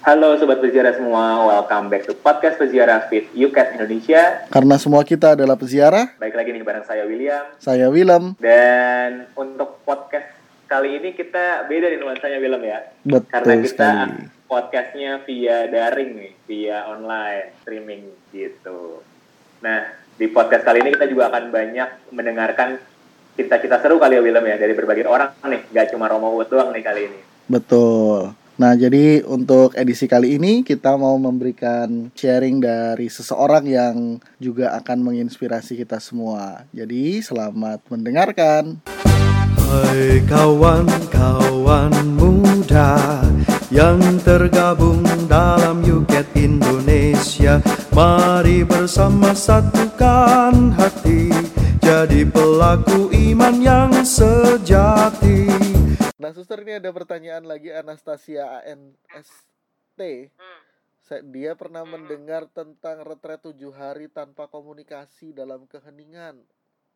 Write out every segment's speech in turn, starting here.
Halo Sobat Peziarah semua, welcome back to podcast Peziarah Fit UCAT Indonesia Karena semua kita adalah peziarah, Baik lagi nih bareng saya William saya Willem. Dan untuk podcast kali ini kita beda nih nuansanya Willem ya Betul Karena kita sekali. podcastnya via daring nih, via online, streaming gitu Nah, di podcast kali ini kita juga akan banyak mendengarkan cerita-cerita seru kali ya Willem ya Dari berbagai orang nih, gak cuma Romo Wood doang nih kali ini Betul. Nah, jadi untuk edisi kali ini kita mau memberikan sharing dari seseorang yang juga akan menginspirasi kita semua. Jadi, selamat mendengarkan. Hai kawan-kawan muda yang tergabung dalam UKET Indonesia Mari bersama satukan hati Jadi pelaku iman yang sejati Nah, suster ini ada pertanyaan lagi Anastasia ANST. Sa- Dia pernah mendengar tentang retret tujuh hari tanpa komunikasi dalam keheningan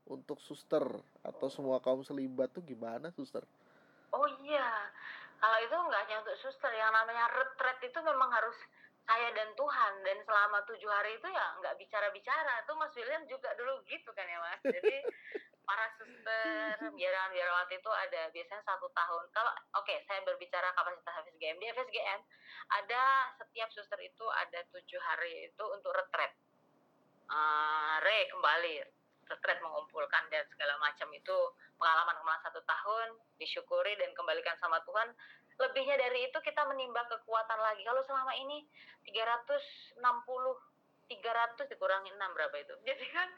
untuk suster atau semua kaum selibat tuh gimana suster? Oh iya, kalau itu nggak hanya untuk suster, yang namanya retret itu memang harus saya dan Tuhan dan selama tujuh hari itu ya nggak bicara-bicara. Itu Mas William juga dulu gitu kan ya Mas. Jadi para suster biaran biarawati itu ada biasanya satu tahun. Kalau oke saya berbicara kapasitas FSGM di FSGM ada setiap suster itu ada tujuh hari itu untuk retret. Eh, re kembali retret mengumpulkan dan segala macam itu. Pengalaman-pengalaman satu tahun disyukuri dan kembalikan sama Tuhan. Lebihnya dari itu kita menimba kekuatan lagi. Kalau selama ini 360 300 dikurangi 6 berapa itu? Jadi kan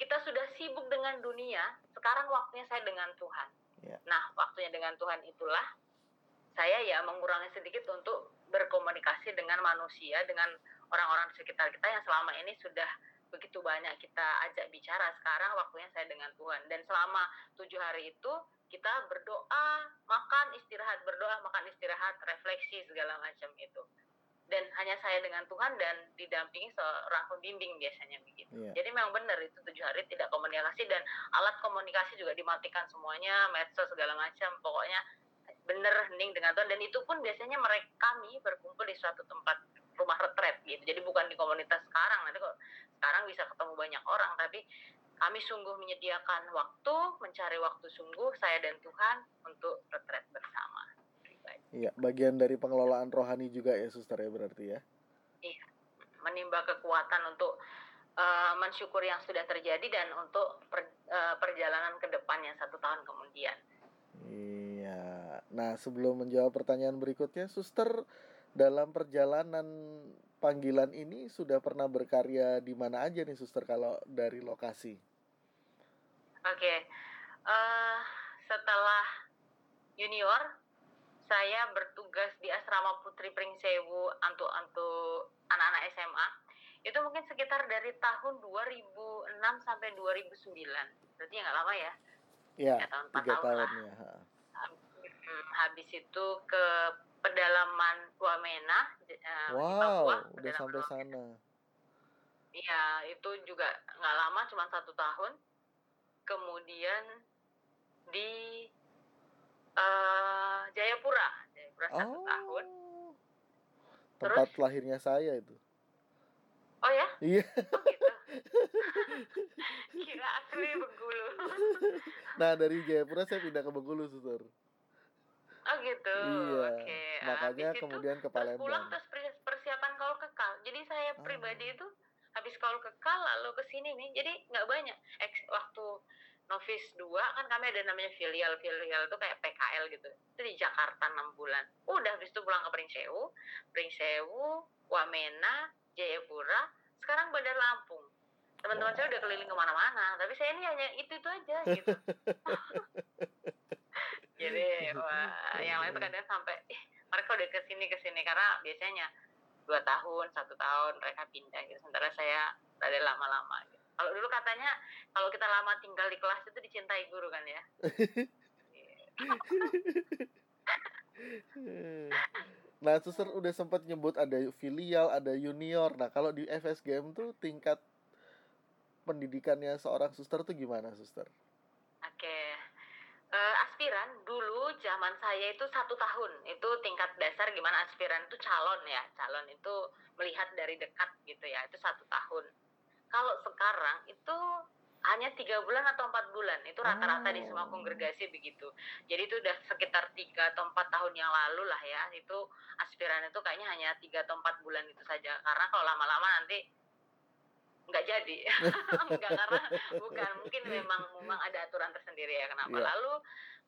kita sudah sibuk dengan dunia sekarang waktunya saya dengan Tuhan. Ya. nah waktunya dengan Tuhan itulah saya ya mengurangi sedikit untuk berkomunikasi dengan manusia dengan orang-orang di sekitar kita yang selama ini sudah begitu banyak kita ajak bicara. Sekarang waktunya saya dengan Tuhan. Dan selama tujuh hari itu kita berdoa makan istirahat berdoa makan istirahat refleksi segala macam itu dan hanya saya dengan Tuhan dan didampingi seorang pembimbing biasanya begitu. Iya. jadi memang benar itu tujuh hari tidak komunikasi dan alat komunikasi juga dimatikan semuanya medsos segala macam pokoknya bener hening dengan Tuhan. Dan itu pun biasanya mereka kami berkumpul di suatu tempat rumah retret gitu. Jadi bukan di komunitas sekarang nanti kok sekarang bisa ketemu banyak orang tapi kami sungguh menyediakan waktu mencari waktu sungguh saya dan Tuhan untuk retret bersama Iya, bagian dari pengelolaan rohani juga ya suster ya berarti ya. menimba kekuatan untuk eh, mensyukur yang sudah terjadi dan untuk per- eh, perjalanan ke depannya satu tahun kemudian Iya. Nah, sebelum menjawab pertanyaan berikutnya, suster dalam perjalanan panggilan ini sudah pernah berkarya di mana aja nih suster kalau dari lokasi? Oke, eh setelah junior, saya bertugas di asrama Putri Pringsewu untuk untuk anak-anak SMA. Itu mungkin sekitar dari tahun 2006 sampai 2009. Berarti ya nggak lama ya? Ya, Ya, tahun, empat tiga tahun tahun lah. ya. Hmm, habis itu ke pedalaman Wamena. eh, di Wow, Papua, udah pedalaman sampai Wamena. sana. Iya, itu juga nggak lama, cuma satu tahun. Kemudian di eh, Jayapura, Jayapura satu tahun. Oh, Terus? tempat lahirnya saya itu. Oh ya? Iya. Oh gitu. Kira asli Bengkulu. Nah, dari Jayapura saya pindah ke Bengkulu, suster. Oh gitu. Iya. Oke. Makanya Habis itu kemudian ke terus pulang Palembang. terus per- persiapan kaul kekal. Jadi saya Ah. pribadi itu habis kaul kekal lalu ke sini nih. Jadi nggak banyak. Eks, waktu novis 2 kan kami ada namanya filial filial itu kayak PKL gitu. Itu di Jakarta 6 bulan. Udah habis itu pulang ke Pringsewu. Pringsewu Wamena Jayapura. Sekarang Bandar Lampung. Teman-teman saya udah keliling ke mana-mana. Tapi saya ini hanya itu itu aja gitu. Jadi wah, yang lain tuh kadang sampai ih mereka udah ke sini ke sini. Karena biasanya dua tahun satu tahun mereka pindah gitu. Sementara saya ada lama-lama. Kalau dulu katanya kalau kita lama tinggal di kelas itu dicintai guru kan ya? Nah, suster udah sempat nyebut ada filial, ada junior. Nah, kalau di FSGM tuh tingkat pendidikannya seorang suster tuh gimana, suster? oke. Eh, aspek aspiran dulu zaman saya itu satu tahun. Itu tingkat dasar gimana aspiran itu calon ya. Calon itu melihat dari dekat gitu ya. Itu satu tahun kalau sekarang itu hanya tiga bulan atau empat bulan. Itu rata-rata di semua Oh. kongregasi begitu. Jadi itu udah sekitar tiga atau empat tahun yang lalu lah ya. Itu aspiran itu kayaknya hanya tiga atau empat bulan itu saja. Karena kalau lama-lama nanti nggak jadi. Nggak karena bukan. Mungkin memang memang ada aturan tersendiri ya kenapa. Iya. lalu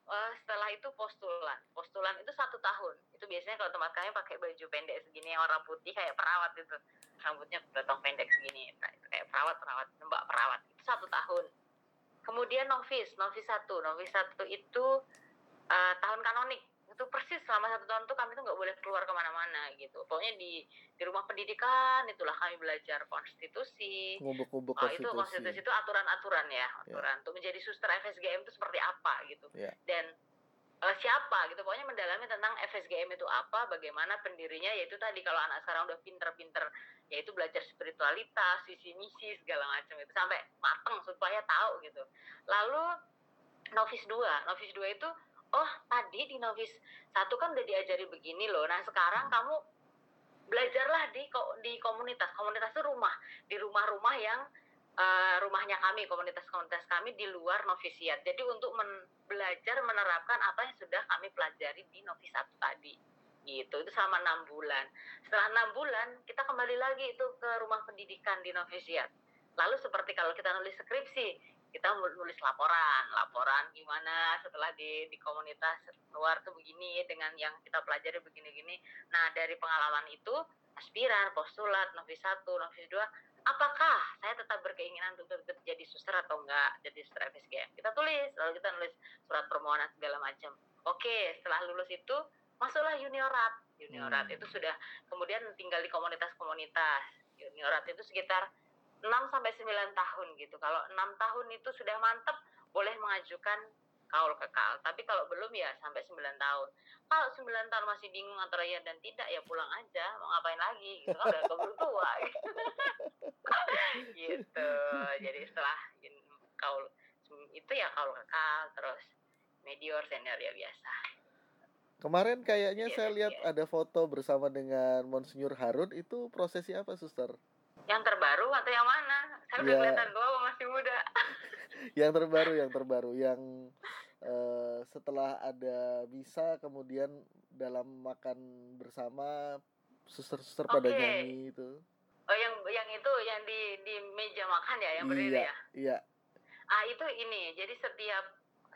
eh, setelah itu postulan. Postulan itu satu tahun. Itu biasanya kalau tempat kami pakai baju pendek segini warna putih kayak perawat itu. Rambutnya potong pendek segini. Kayak perawat perawat mbak perawat. Itu satu tahun. Kemudian novis novis satu. Novis satu itu eh, tahun kanonik itu persis selama satu tahun tuh kami tuh nggak boleh keluar ke mana-mana gitu. Pokoknya di di rumah pendidikan itulah kami belajar konstitusi. Ngubuk-ngubuk Oh, itu konstitusi. itu aturan-aturan ya, aturan. Untuk menjadi suster FSGM itu seperti apa gitu. Ya. Dan eh, siapa gitu, pokoknya mendalami tentang FSGM itu apa, bagaimana pendirinya, yaitu tadi kalau anak sekarang udah pinter-pinter, yaitu belajar spiritualitas, visi misi segala macam itu. Sampai mateng supaya tahu gitu. Lalu novis 2, novis 2 itu oh tadi di novis satu kan udah diajari begini loh. Nah, sekarang kamu belajarlah di di komunitas. Komunitas itu rumah, di rumah-rumah yang eh, rumahnya kami, komunitas-komunitas kami di luar novisiat. Jadi untuk men- belajar menerapkan apa yang sudah kami pelajari di novis satu tadi. Gitu, itu selama enam bulan. Setelah enam bulan, kita kembali lagi itu ke rumah pendidikan di novisiat. Lalu seperti kalau kita nulis skripsi, kita mul- nulis laporan, laporan gimana setelah di di komunitas luar tuh begini dengan yang kita pelajari begini-gini. Nah, dari pengalaman itu aspiran, postulat, novis 1, novis 2, apakah saya tetap berkeinginan untuk tetap jadi suster atau enggak jadi suster FSGM? Kita tulis, lalu kita nulis surat permohonan segala macam. Oke, setelah lulus itu masuklah juniorat. Juniorat Hmm. itu sudah kemudian tinggal di komunitas-komunitas. Juniorat itu sekitar 6 sampai 9 tahun gitu. Kalau 6 tahun itu sudah mantap boleh mengajukan kaul kekal. Tapi kalau belum ya sampai 9 tahun. Kalau 9 tahun masih bingung antara ya dan tidak ya pulang aja. Mau ngapain lagi gitu kan udah keburu tua gitu. gitu. Jadi setelah kaul itu ya kaul kekal terus medior senior ya biasa. Kemarin kayaknya Yes, saya lihat yes. ada foto bersama dengan Monsinyur Harun itu prosesi apa, Suster? Yang terbaru atau yang mana? Saya udah Ya. kelihatan tua apa masih muda. Yang terbaru, yang terbaru, yang eh, setelah ada misa kemudian dalam makan bersama suster-suster pada Oke. nyanyi itu. Oh yang yang itu yang di di meja makan ya yang berdiri iya, ya. iya. Ah itu ini. Jadi setiap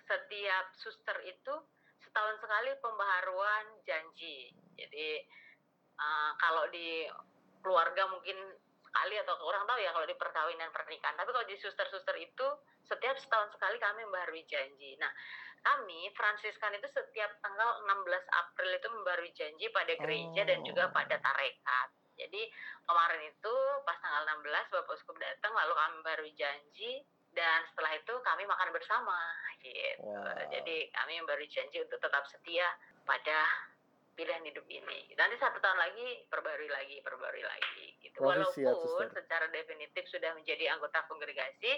setiap suster itu setahun sekali pembaharuan janji. Jadi ah, kalau di keluarga mungkin sekali atau kurang tahu ya kalau di perkawinan pernikahan. Tapi kalau di suster-suster itu setiap setahun sekali kami membaharui janji. Nah, kami Fransiskan itu setiap tanggal 16 April itu membaharui janji pada gereja dan juga Oh. pada tarekat. Jadi kemarin itu pas tanggal 16 Bapak Uskup datang lalu kami membaharui janji dan setelah itu kami makan bersama gitu. Wow. Jadi kami membaharui janji untuk tetap setia pada pilihan hidup ini. Nanti satu tahun lagi perbarui lagi, perbarui lagi gitu. Walaupun secara definitif sudah menjadi anggota kongregasi,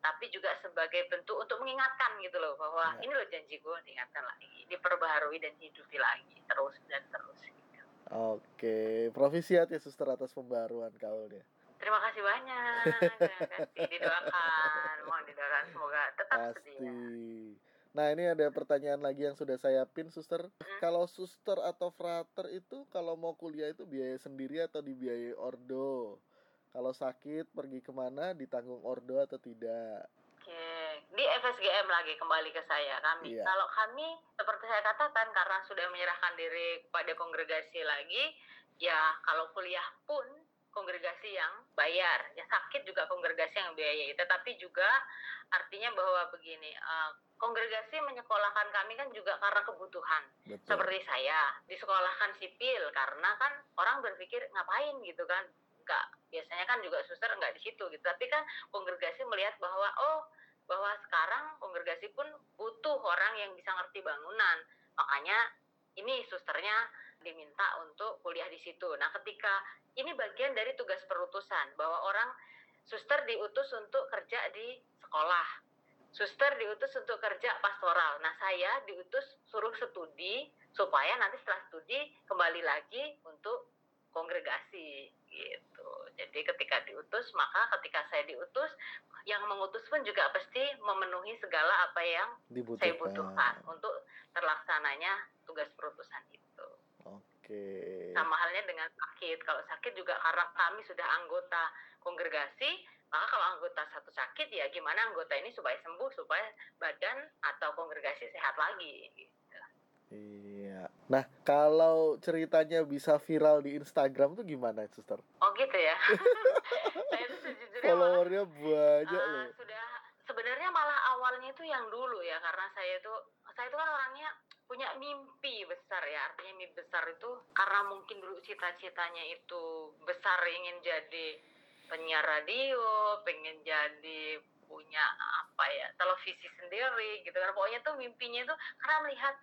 tapi juga sebagai bentuk untuk mengingatkan gitu loh bahwa Ya. ini loh janji gue diingatkan lagi, diperbaharui dan hidupi lagi terus dan terus. Gitu. Oke, profisiat ya Suster atas pembaruan kaulnya. Terima kasih banyak, terima kasih didoakan, mohon didoakan semoga tetap Pasti. setia. Nah, ini ada pertanyaan lagi yang sudah saya pin, Suster. Kalau suster atau frater itu kalau mau kuliah itu biaya sendiri atau dibiayai ordo? Kalau sakit pergi ke mana ditanggung ordo atau tidak? Oke, di FSGM lagi kembali ke saya kami. Iya. Kalau kami seperti saya katakan karena sudah menyerahkan diri kepada kongregasi lagi, ya kalau kuliah pun kongregasi yang bayar, ya sakit juga kongregasi yang biayai. Tetapi juga artinya bahwa begini, eh, kongregasi menyekolahkan kami kan juga karena kebutuhan. Betul. Seperti saya disekolahkan sipil karena kan orang berpikir ngapain? gitu kan. Nggak biasanya kan juga suster nggak di situ gitu. Tapi kan kongregasi melihat bahwa oh bahwa sekarang kongregasi pun butuh orang yang bisa ngerti bangunan. Makanya ini susternya diminta untuk kuliah di situ. Nah ketika ini bagian dari tugas perutusan bahwa orang suster diutus untuk kerja di sekolah suster diutus untuk kerja pastoral. Nah, saya diutus suruh studi supaya nanti setelah studi kembali lagi untuk kongregasi gitu. Jadi ketika diutus, maka ketika saya diutus, yang mengutus pun juga pasti memenuhi segala apa yang Dibutuhkan. saya butuhkan untuk terlaksananya tugas perutusan itu. Oke. Sama halnya dengan sakit. Kalau sakit juga karena kami sudah anggota kongregasi, maka kalau anggota satu sakit ya gimana anggota ini supaya sembuh, supaya badan atau kongregasi sehat lagi. Gitu. Iya. Nah, kalau ceritanya bisa viral di Instagram tuh gimana, Suster? Oh gitu ya. saya tuh sejujurnya Followernya banyak uh, loh. sudah sebenarnya malah awalnya itu yang dulu ya karena saya itu saya itu kan orangnya punya mimpi besar ya artinya mimpi besar itu karena mungkin dulu cita-citanya itu besar ingin jadi penyiar radio pengen jadi punya apa ya televisi sendiri gitu kan. Pokoknya tuh mimpinya itu karena melihat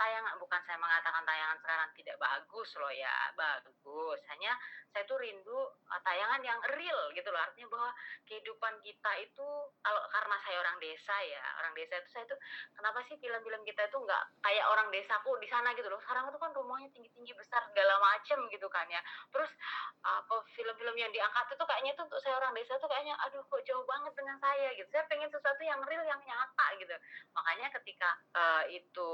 tayangan bukan saya mengatakan tayangan sekarang tidak bagus loh ya bagus. Hanya saya tuh rindu uh, tayangan yang real gitu loh. Artinya bahwa kehidupan kita itu kalau karena saya orang desa ya orang desa itu saya tuh kenapa sih film-film kita itu nggak kayak orang desaku di sana gitu loh? Sekarang itu kan rumahnya tinggi-tinggi besar segala macem gitu kan ya. Terus apa film-film yang diangkat itu kayaknya tuh untuk saya orang desa tuh kayaknya aduh kok jauh banget dengan saya gitu. Saya pengen sesuatu yang real yang nyata gitu. Makanya ketika uh, itu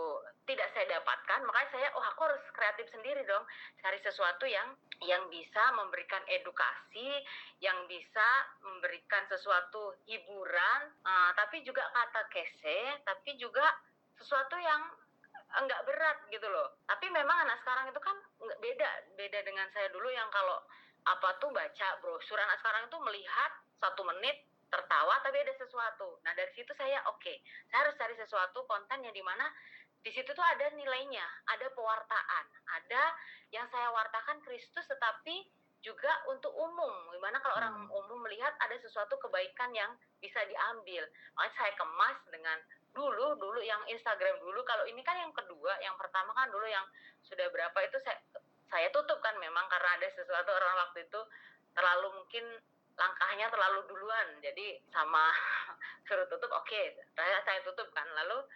tidak saya dapatkan makanya saya oh aku harus kreatif sendiri dong. Cari sesuatu yang yang bisa memberikan edukasi yang bisa memberikan sesuatu hiburan uh, tapi juga kata kese tapi juga sesuatu yang enggak berat gitu loh. Tapi memang anak sekarang itu kan beda beda dengan saya dulu yang kalau apa tuh baca brosur anak sekarang itu melihat satu menit tertawa tapi ada sesuatu. Nah dari situ saya oke okay, saya harus cari sesuatu konten yang di mana di situ tuh ada nilainya, ada pewartaan, ada yang saya wartakan Kristus tetapi juga untuk umum. Gimana kalau orang umum melihat ada sesuatu kebaikan yang bisa diambil. Makanya saya kemas dengan dulu dulu yang Instagram dulu. Kalau ini kan yang kedua, yang pertama kan dulu yang sudah berapa itu saya saya tutup kan memang karena ada sesuatu orang waktu itu terlalu mungkin langkahnya terlalu duluan. Jadi sama suruh tutup oke, okay, saya saya tutup kan. Lalu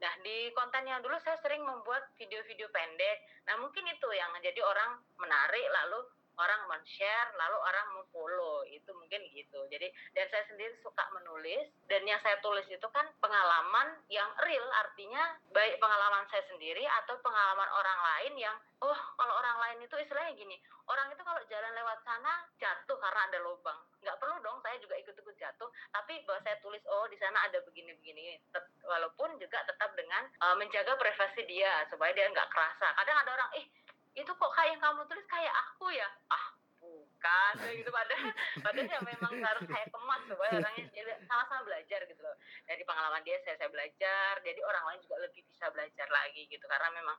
Nah, di kontennya dulu saya sering membuat video-video pendek. Nah, mungkin itu yang jadi orang menarik, lalu orang men-share, lalu orang memfollow. Itu mungkin gitu. Jadi, dan saya sendiri suka menulis. Dan yang saya tulis itu kan pengalaman yang real, artinya baik pengalaman saya sendiri atau pengalaman orang lain yang, oh kalau orang lain itu istilahnya gini, orang itu kalau jalan lewat sana jatuh karena ada lubang. Nggak perlu dong saya juga ikut-ikut jatuh, tapi bahwa saya tulis, oh di sana ada begini-begini. Walaupun juga tetap dengan uh, menjaga privasi dia, supaya dia nggak kerasa. Kadang ada orang, eh itu kok kayak yang kamu tulis kayak aku ya? Ah bukan. Gitu padahal padahal ya memang harus saya kemas supaya orangnya sama-sama belajar gitu loh. Dari pengalaman dia saya saya belajar. Jadi orang lain juga lebih bisa belajar lagi gitu. Karena memang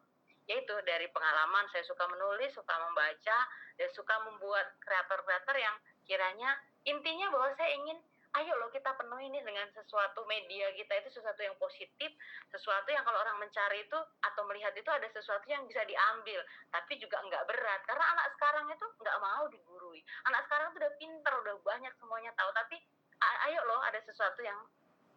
ya itu dari pengalaman saya suka menulis suka membaca dan suka membuat kreator-kreator yang kiranya intinya bahwa saya ingin ayo loh kita penuhi ini dengan sesuatu media kita itu sesuatu yang positif, sesuatu yang kalau orang mencari itu atau melihat itu ada sesuatu yang bisa diambil, tapi juga nggak berat. Karena anak sekarang itu nggak mau digurui. Anak sekarang itu udah pintar, udah banyak semuanya tahu, tapi ayo loh ada sesuatu yang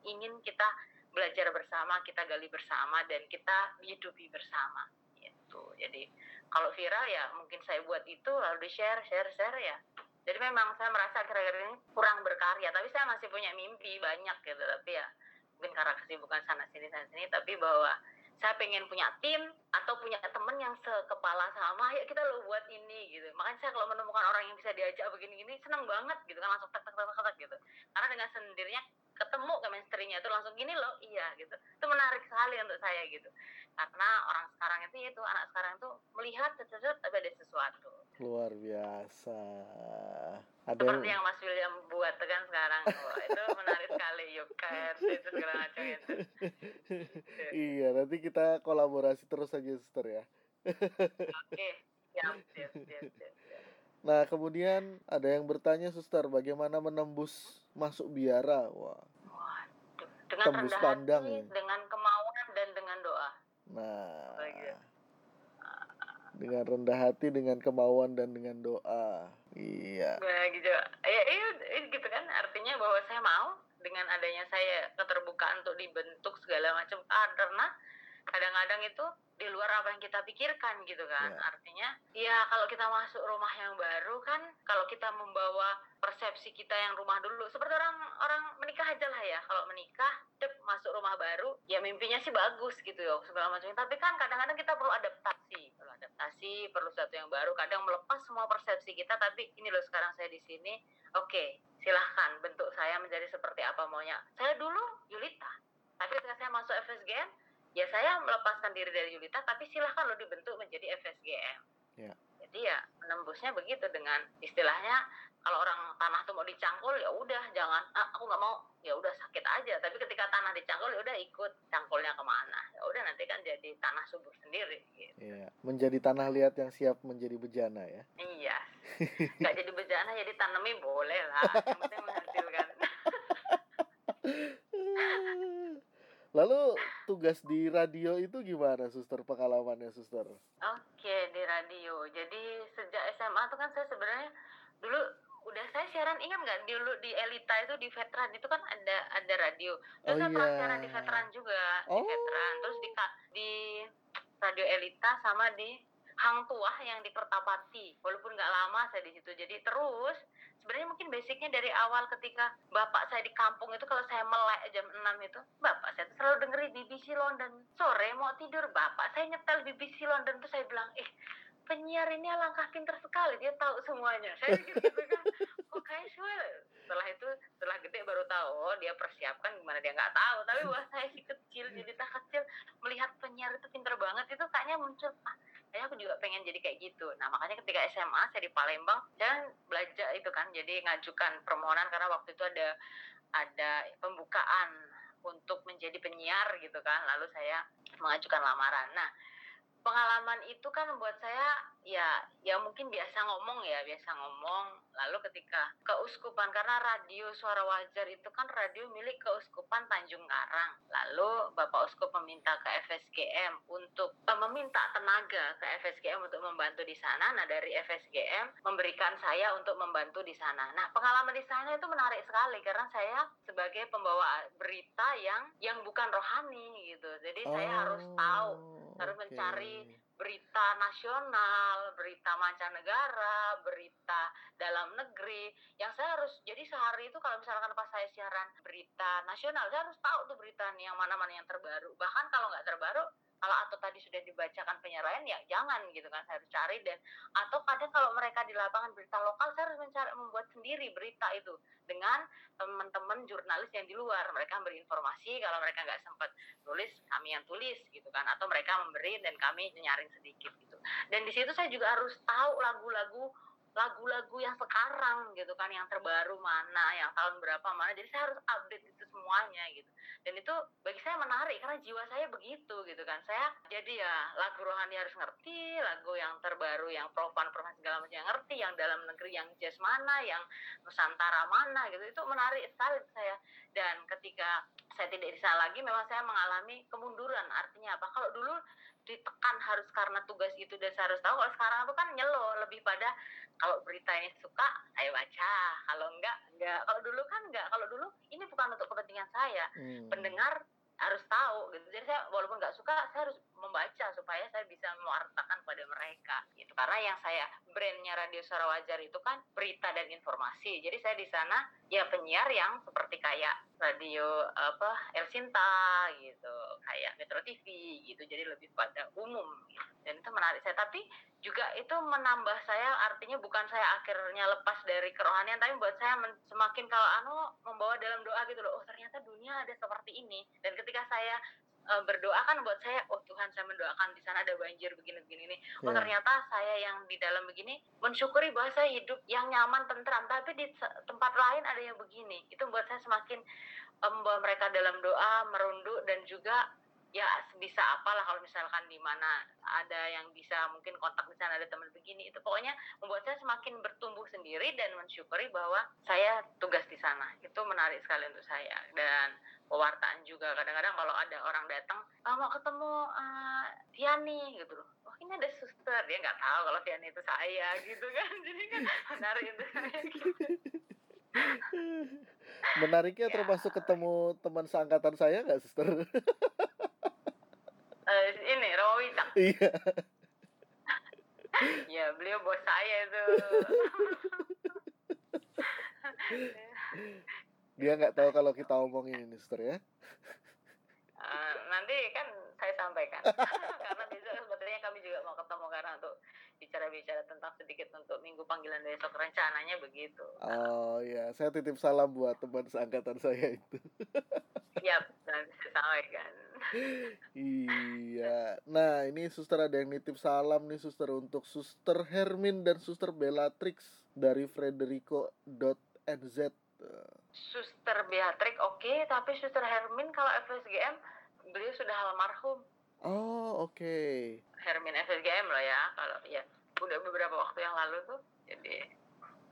ingin kita belajar bersama, kita gali bersama, dan kita hidupi bersama. Gitu. Jadi kalau viral ya mungkin saya buat itu lalu di share, share, share ya jadi memang saya merasa akhir-akhir ini kurang berkarya tapi saya masih punya mimpi banyak gitu tapi ya mungkin karena kesibukan sana sini sana sini tapi bahwa saya pengen punya tim atau punya temen yang sekepala sama ya kita lo buat ini gitu. Makanya saya kalau menemukan orang yang bisa diajak begini-gini senang banget gitu kan langsung tak tak tak tak gitu. Karena dengan sendirinya ketemu chemistry-nya itu langsung gini loh iya gitu. Itu menarik sekali untuk saya gitu. Karena orang sekarang itu itu anak sekarang itu melihat sesuatu ada sesuatu luar biasa ada seperti yang Mas William buat kan sekarang oh, itu menarik sekali yuk itu segala macam itu iya nanti kita kolaborasi terus aja suster ya oke siap siap siap siap Nah, kemudian ada yang bertanya, Suster, bagaimana menembus masuk biara? Wah. Waduh, dengan Tembus rendah pandang hati, ya. dengan kemauan dan dengan doa. Nah, Baik. Dengan rendah hati, dengan kemauan dan dengan doa. Iya. Nah, gitu. Ya, iya, iya, gitu kan. Artinya bahwa saya mau dengan adanya saya keterbukaan untuk dibentuk segala macam karena kadang-kadang itu di luar apa yang kita pikirkan gitu kan. Ya. artinya ya kalau kita masuk rumah yang baru kan kalau kita membawa persepsi kita yang rumah dulu seperti orang orang menikah aja lah ya. Kalau menikah dep masuk rumah baru ya mimpinya sih bagus gitu ya segala macam. Tapi kan kadang-kadang kita perlu adaptasi. Perlu adaptasi perlu sesuatu yang baru. Kadang melepas semua persepsi kita tapi ini loh sekarang saya di sini oke silahkan bentuk saya menjadi seperti apa maunya. Saya dulu Yulita tapi ketika saya masuk FSGM ya saya melepaskan diri dari Yulita tapi silahkan lo dibentuk menjadi FSGM Ya. jadi ya menembusnya begitu dengan istilahnya kalau orang tanah tuh mau dicangkul ya udah jangan ah, aku nggak mau. Ya udah sakit aja. Tapi ketika tanah dicangkul ya udah ikut cangkulnya ke mana. Ya udah nanti kan jadi tanah subur sendiri gitu. Iya, menjadi tanah liat yang siap menjadi bejana ya. iya. Nggak jadi bejana jadi tanami boleh lah. Yang penting menghasilkan Lalu tugas di radio itu gimana, suster? Pengalamannya, suster? Oke di radio. Jadi sejak SMA tuh kan saya sebenarnya dulu udah saya siaran ingat nggak dulu di Elita itu di veteran itu kan ada ada radio. Terus Oh, saya pernah iya. siaran di veteran juga Oh. di veteran. Terus di di radio Elita sama di Hang Tuah yang di Pertapati. Walaupun nggak lama saya di situ. Jadi terus sebenarnya mungkin basicnya dari awal ketika bapak saya di kampung itu kalau saya melek jam 6 itu bapak saya tuh selalu dengerin BBC London. Sore mau tidur bapak saya nyetel BBC London tuh saya bilang eh penyiar ini alangkah pinter sekali dia tahu semuanya. Saya gitu, gitu kan. Kok casual setelah itu setelah gede baru tahu oh dia persiapkan gimana dia nggak tahu. Tapi buat saya si kecil jadi tak kecil melihat penyiar itu pinter banget itu kayaknya muncul ah kayaknya aku juga pengen jadi kayak gitu. Nah makanya ketika SMA saya di Palembang saya belajar itu kan jadi ngajukan permohonan karena waktu itu ada ada pembukaan untuk menjadi penyiar gitu kan. Lalu saya mengajukan lamaran. Nah pengalaman itu kan buat saya ya ya mungkin biasa ngomong ya biasa ngomong. Lalu ketika keuskupan karena radio suara wajar itu kan radio milik keuskupan Tanjung Karang. Lalu Bapak Uskup meminta ke FSGM untuk eh, meminta tenaga ke FSGM untuk membantu di sana. Nah dari FSGM memberikan saya untuk membantu di sana. Nah pengalaman di sana itu menarik sekali karena saya sebagai pembawa berita yang yang bukan rohani gitu. Jadi saya harus tahu harus Oh, oke. mencari berita nasional, berita mancanegara, berita dalam negeri. Yang saya harus jadi sehari itu kalau misalkan pas saya siaran berita nasional, saya harus tahu tuh berita nih yang mana-mana yang terbaru. Bahkan kalau nggak terbaru, kalau atau tadi sudah dibacakan penyiaran ya jangan gitu kan saya harus cari dan atau kadang kalau mereka di lapangan berita lokal saya harus mencari membuat sendiri berita itu dengan teman-teman jurnalis yang di luar. Mereka memberi informasi kalau mereka nggak sempat tulis kami yang tulis gitu kan atau mereka memberi dan kami nyaring sedikit gitu. Dan di situ saya juga harus tahu lagu-lagu lagu-lagu yang sekarang gitu kan yang terbaru mana yang tahun berapa mana. Jadi saya harus update itu semuanya gitu. Dan itu bagi saya menarik karena jiwa saya begitu gitu kan. Saya jadi ya lagu rohani harus ngerti lagu yang terbaru yang profan profan segala macam yang ngerti yang dalam negeri yang jazz mana yang nusantara mana gitu. Itu menarik sekali saya. Dan ketika saya tidak di sana lagi memang saya mengalami kemunduran artinya apa. Kalau dulu ditekan harus karena tugas itu dan saya harus tahu. Kalau sekarang itu kan nyelo lebih pada kalau berita ini suka saya baca. Kalau enggak enggak. Kalau dulu kan enggak. Kalau dulu ini bukan untuk kepentingan saya. Hmm. pendengar harus tahu gitu. Jadi saya walaupun nggak suka saya harus membaca supaya saya bisa mewartakan pada mereka gitu. Karena yang saya brandnya radio suara wajar itu kan berita dan informasi. Jadi saya di sana ya penyiar yang seperti kayak radio apa El Sinta gitu kayak Metro TV gitu jadi lebih pada umum. Dan itu menarik saya. Tapi juga itu menambah saya artinya bukan saya akhirnya lepas dari kerohanian tapi buat saya semakin kalau anu membawa dalam doa gitu loh oh ternyata dunia ada seperti ini. Dan ketika saya eh, berdoa kan buat saya oh Tuhan saya mendoakan di sana ada banjir begini begini ini oh Ya. ternyata saya yang di dalam begini mensyukuri bahwa saya hidup yang nyaman tentram. Tapi di tempat lain ada yang begini. Itu buat saya semakin membawa mereka dalam doa merunduk dan juga ya bisa apalah kalau misalkan di mana ada yang bisa mungkin kontak di sana ada teman begini itu pokoknya membuat saya semakin bertumbuh sendiri dan mensyukuri bahwa saya tugas di sana itu menarik sekali untuk saya dan pewartaan juga kadang-kadang kalau ada orang datang "Ah, mau ketemu eh, Tiani gitu loh oh ini ada suster dia nggak tahu kalau Tiani itu saya gitu kan jadi kan menarik gitu. Menariknya Ya. termasuk ketemu teman seangkatan saya nggak, suster? Romo Wicak. iya. Ya, beliau bos saya itu. Dia nggak tahu kalau kita omongin ini, suster ya. Eh, nanti kan saya sampaikan. karena sebetulnya kami juga mau ketemu karena untuk bicara-bicara tentang sedikit untuk minggu panggilan besok rencananya begitu. Oh iya, saya titip salam buat teman seangkatan saya itu. Siap, nanti saya sampaikan. Iya. Nah, ini suster ada yang nitip salam nih suster untuk suster Hermin dan suster Bellatrix dari Frederico.nz. Suster Beatrix oke, tapi Suster Hermin kalau FSGM beliau sudah almarhum. Oh, oke. Hermin FSGM loh ya, kalau ya udah beberapa waktu yang lalu tuh. Jadi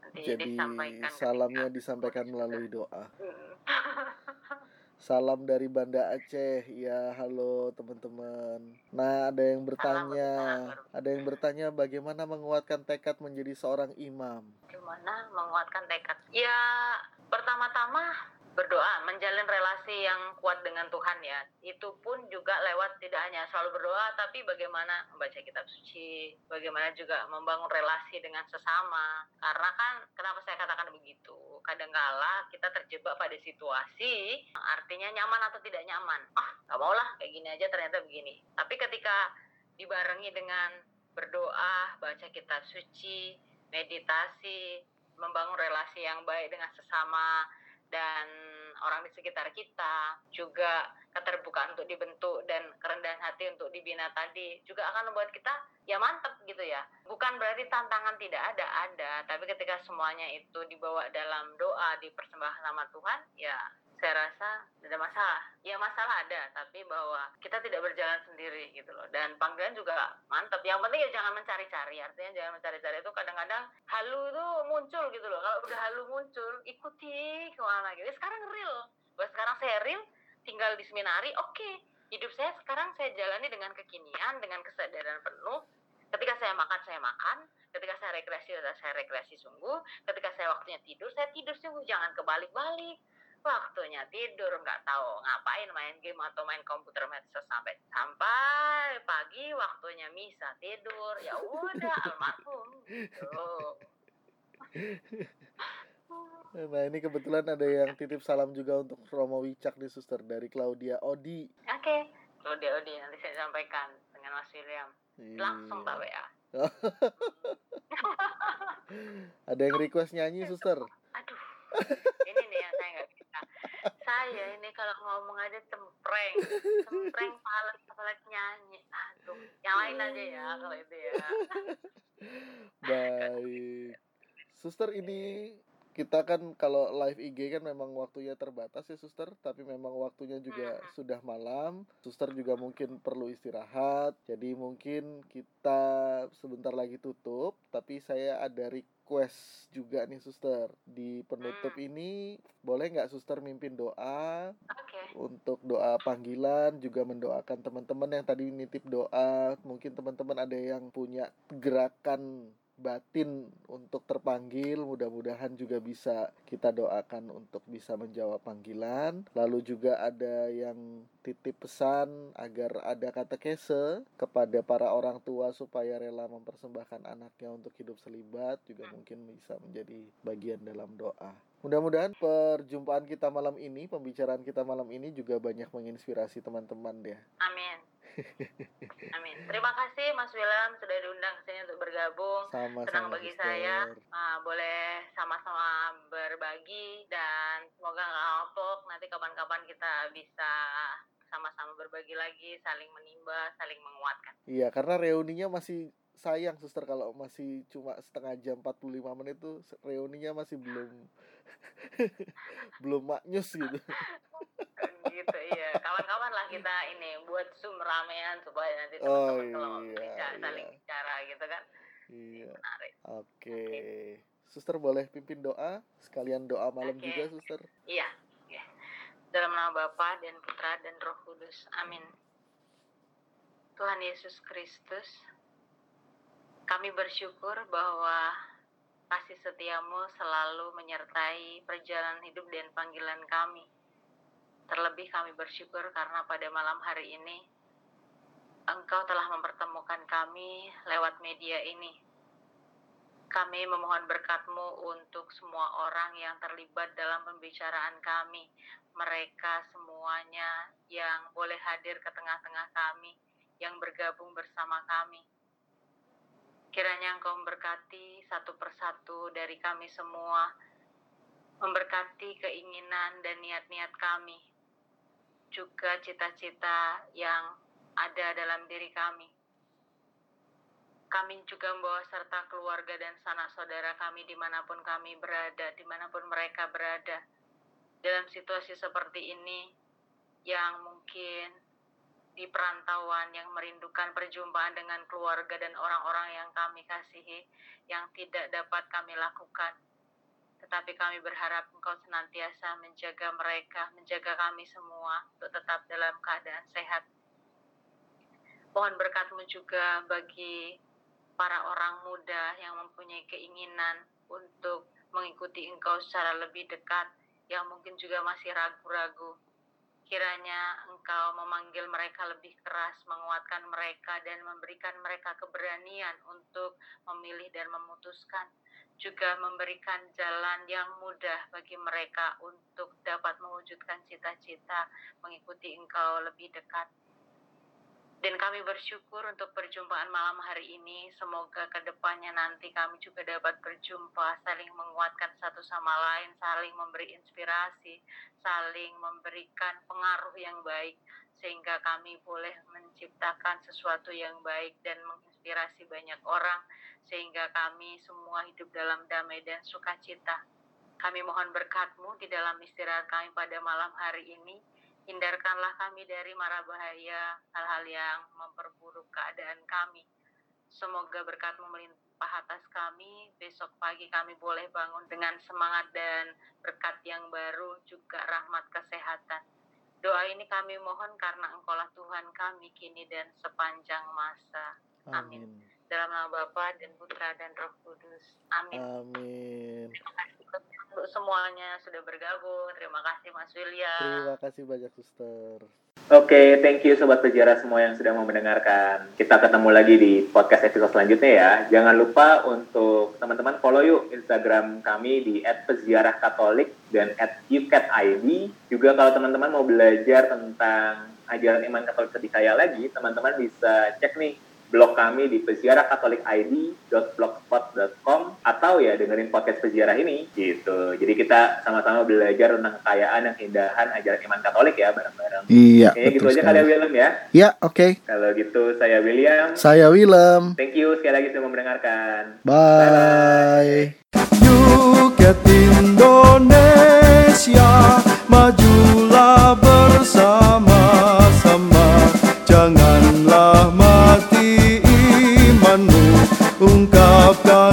nanti Jadi disampaikan salamnya ketika- disampaikan melalui doa. Hmm. Salam dari Banda Aceh. Ya, halo teman-teman. Nah, ada yang bertanya, ada yang bertanya bagaimana menguatkan tekad menjadi seorang imam. Gimana menguatkan tekad? Ya, pertama-tama berdoa, menjalin relasi yang kuat dengan Tuhan ya. Itu pun juga lewat tidak hanya selalu berdoa, tapi bagaimana membaca kitab suci, bagaimana juga membangun relasi dengan sesama. Karena kan, kenapa saya katakan begitu? Kadangkala kita terjebak pada situasi, artinya nyaman atau tidak nyaman. Ah, gak mau lah, kayak gini aja ternyata begini. Tapi ketika dibarengi dengan berdoa, baca kitab suci, meditasi, membangun relasi yang baik dengan sesama dan orang di sekitar kita, juga keterbukaan untuk dibentuk dan kerendahan hati untuk dibina tadi juga akan membuat kita ya mantep gitu ya. Bukan berarti tantangan tidak ada, ada, tapi ketika semuanya itu dibawa dalam doa, dipersembahkan nama Tuhan, ya saya rasa tidak masalah. Ya masalah ada, tapi bahwa kita tidak berjalan sendiri gitu loh. Dan panggilan juga mantap. Yang penting ya jangan mencari-cari. Artinya jangan mencari-cari itu kadang-kadang halu tuh muncul gitu loh. Kalau udah halu muncul, ikuti ke mana gitu. Sekarang real. Bahwa sekarang saya real, tinggal di seminari, oke. Hidup saya sekarang saya jalani dengan kekinian, dengan kesadaran penuh. Ketika saya makan, saya makan. Ketika saya rekreasi, saya rekreasi sungguh. Ketika saya waktunya tidur, saya tidur sungguh. Jangan kebalik-balik waktunya tidur nggak tahu ngapain main game atau main komputer medsos sampai sampai pagi waktunya misa tidur ya udah almarhum gitu Nah, ini kebetulan ada yang titip salam juga untuk Romo Wicak nih suster dari Claudia Odi. oke Ode Ode nanti saya sampaikan dengan Mas William langsung Iya. tak WA Ada yang request nyanyi suster. aduh ini nih yang saya nggak saya ini kalau ngomong aja cempreng. Cempreng pales apalagi nyanyi. Aduh yang lain aja ya kalau itu ya. Baik. Suster ini kita kan kalau live IG kan memang waktunya terbatas ya suster, tapi memang waktunya juga sudah malam. Suster juga mungkin perlu istirahat. Jadi mungkin kita sebentar lagi tutup, tapi saya ada request juga nih suster. Di penutup Hmm. ini boleh nggak suster mimpin doa oke untuk doa panggilan juga mendoakan teman-teman yang tadi nitip doa mungkin teman-teman ada yang punya gerakan batin untuk terpanggil mudah-mudahan juga bisa kita doakan untuk bisa menjawab panggilan lalu juga ada yang titip pesan agar ada katekese kepada para orang tua supaya rela mempersembahkan anaknya untuk hidup selibat juga mungkin bisa menjadi bagian dalam doa Mudah-mudahan perjumpaan kita malam ini, pembicaraan kita malam ini juga banyak menginspirasi teman-teman ya. Amin. Amin. Terima kasih Mas William sudah diundang ke sini untuk bergabung. Senang Sama-sama. bagi suster. saya. Ah, boleh sama-sama berbagi dan semoga nggak kapok. Nanti kapan-kapan kita bisa sama-sama berbagi lagi, saling menimba, saling menguatkan. Iya, karena reuninya masih sayang suster kalau masih cuma setengah jam 45 menit tuh reuninya masih belum belum maknyus gitu. gitu iya. Kawan-kawan lah kita ini buat zoom ramean supaya nanti Oh, teman-teman kalau iya, bisa saling iya. bicara gitu kan. Iya. Menarik. Oke. Suster boleh pimpin doa sekalian doa malam Oke. juga suster. Iya, iya. Dalam nama Bapa dan Putra dan Roh Kudus. Amin. Tuhan Yesus Kristus, kami bersyukur bahwa kasih setiamu selalu menyertai perjalanan hidup dan panggilan kami. Terlebih kami bersyukur karena pada malam hari ini Engkau telah mempertemukan kami lewat media ini. Kami memohon berkatmu untuk semua orang yang terlibat dalam pembicaraan kami. Mereka semuanya yang boleh hadir ke tengah-tengah kami, yang bergabung bersama kami. Kiranya Engkau memberkati satu persatu dari kami semua, memberkati keinginan dan niat-niat kami, juga cita-cita yang ada dalam diri kami. Kami juga membawa serta keluarga dan sanak saudara kami di mana pun kami berada, di mana pun mereka berada. Dalam situasi seperti ini, yang mungkin di perantauan yang merindukan perjumpaan dengan keluarga dan orang-orang yang kami kasihi, yang tidak dapat kami lakukan. Tetapi kami berharap Engkau senantiasa menjaga mereka, menjaga kami semua untuk tetap dalam keadaan sehat Mohon berkatmu juga bagi para orang muda yang mempunyai keinginan untuk mengikuti engkau secara lebih dekat, yang mungkin juga masih ragu-ragu. Kiranya engkau memanggil mereka lebih keras, menguatkan mereka, dan memberikan mereka keberanian untuk memilih dan memutuskan. Juga memberikan jalan yang mudah bagi mereka untuk dapat mewujudkan cita-cita mengikuti engkau lebih dekat. Dan kami bersyukur untuk perjumpaan malam hari ini. Semoga ke depannya nanti kami juga dapat berjumpa, saling menguatkan satu sama lain, saling memberi inspirasi, saling memberikan pengaruh yang baik, sehingga kami boleh menciptakan sesuatu yang baik dan menginspirasi banyak orang, sehingga kami semua hidup dalam damai dan sukacita. Kami mohon berkatmu di dalam istirahat kami pada malam hari ini Hindarkanlah kami dari mara bahaya, hal-hal yang memperburuk keadaan kami. Semoga berkatmu melimpah atas kami. Besok pagi kami boleh bangun dengan semangat dan berkat yang baru, juga rahmat kesehatan. Doa ini kami mohon karena Engkaulah Tuhan kami kini dan sepanjang masa. Amin. Amin. Dalam nama Bapa dan Putra dan Roh Kudus. Amin. Amin. Untuk semuanya sudah bergabung. Terima kasih Mas William. Terima kasih banyak Suster. Oke, okay, thank you Sobat Sejarah semua yang sudah mau mendengarkan. Kita ketemu lagi di podcast episode selanjutnya ya. Jangan lupa untuk teman-teman follow yuk Instagram kami di @peziarahkatolik dan @ukatid. Juga kalau teman-teman mau belajar tentang ajaran iman Katolik lebih kaya lagi, teman-teman bisa cek nih blog kami di peziarahkatolikid.blogspot.com atau ya dengerin podcast peziarah ini gitu. Jadi kita sama-sama belajar tentang kekayaan dan keindahan ajaran iman Katolik ya bareng-bareng. Iya. Kayaknya gitu sekali. aja kali ya William ya. Iya, oke. Okay. Kalau gitu saya William. Saya Willem. Thank you sekali lagi sudah mendengarkan. Bye. Bye. Indonesia maju Hatta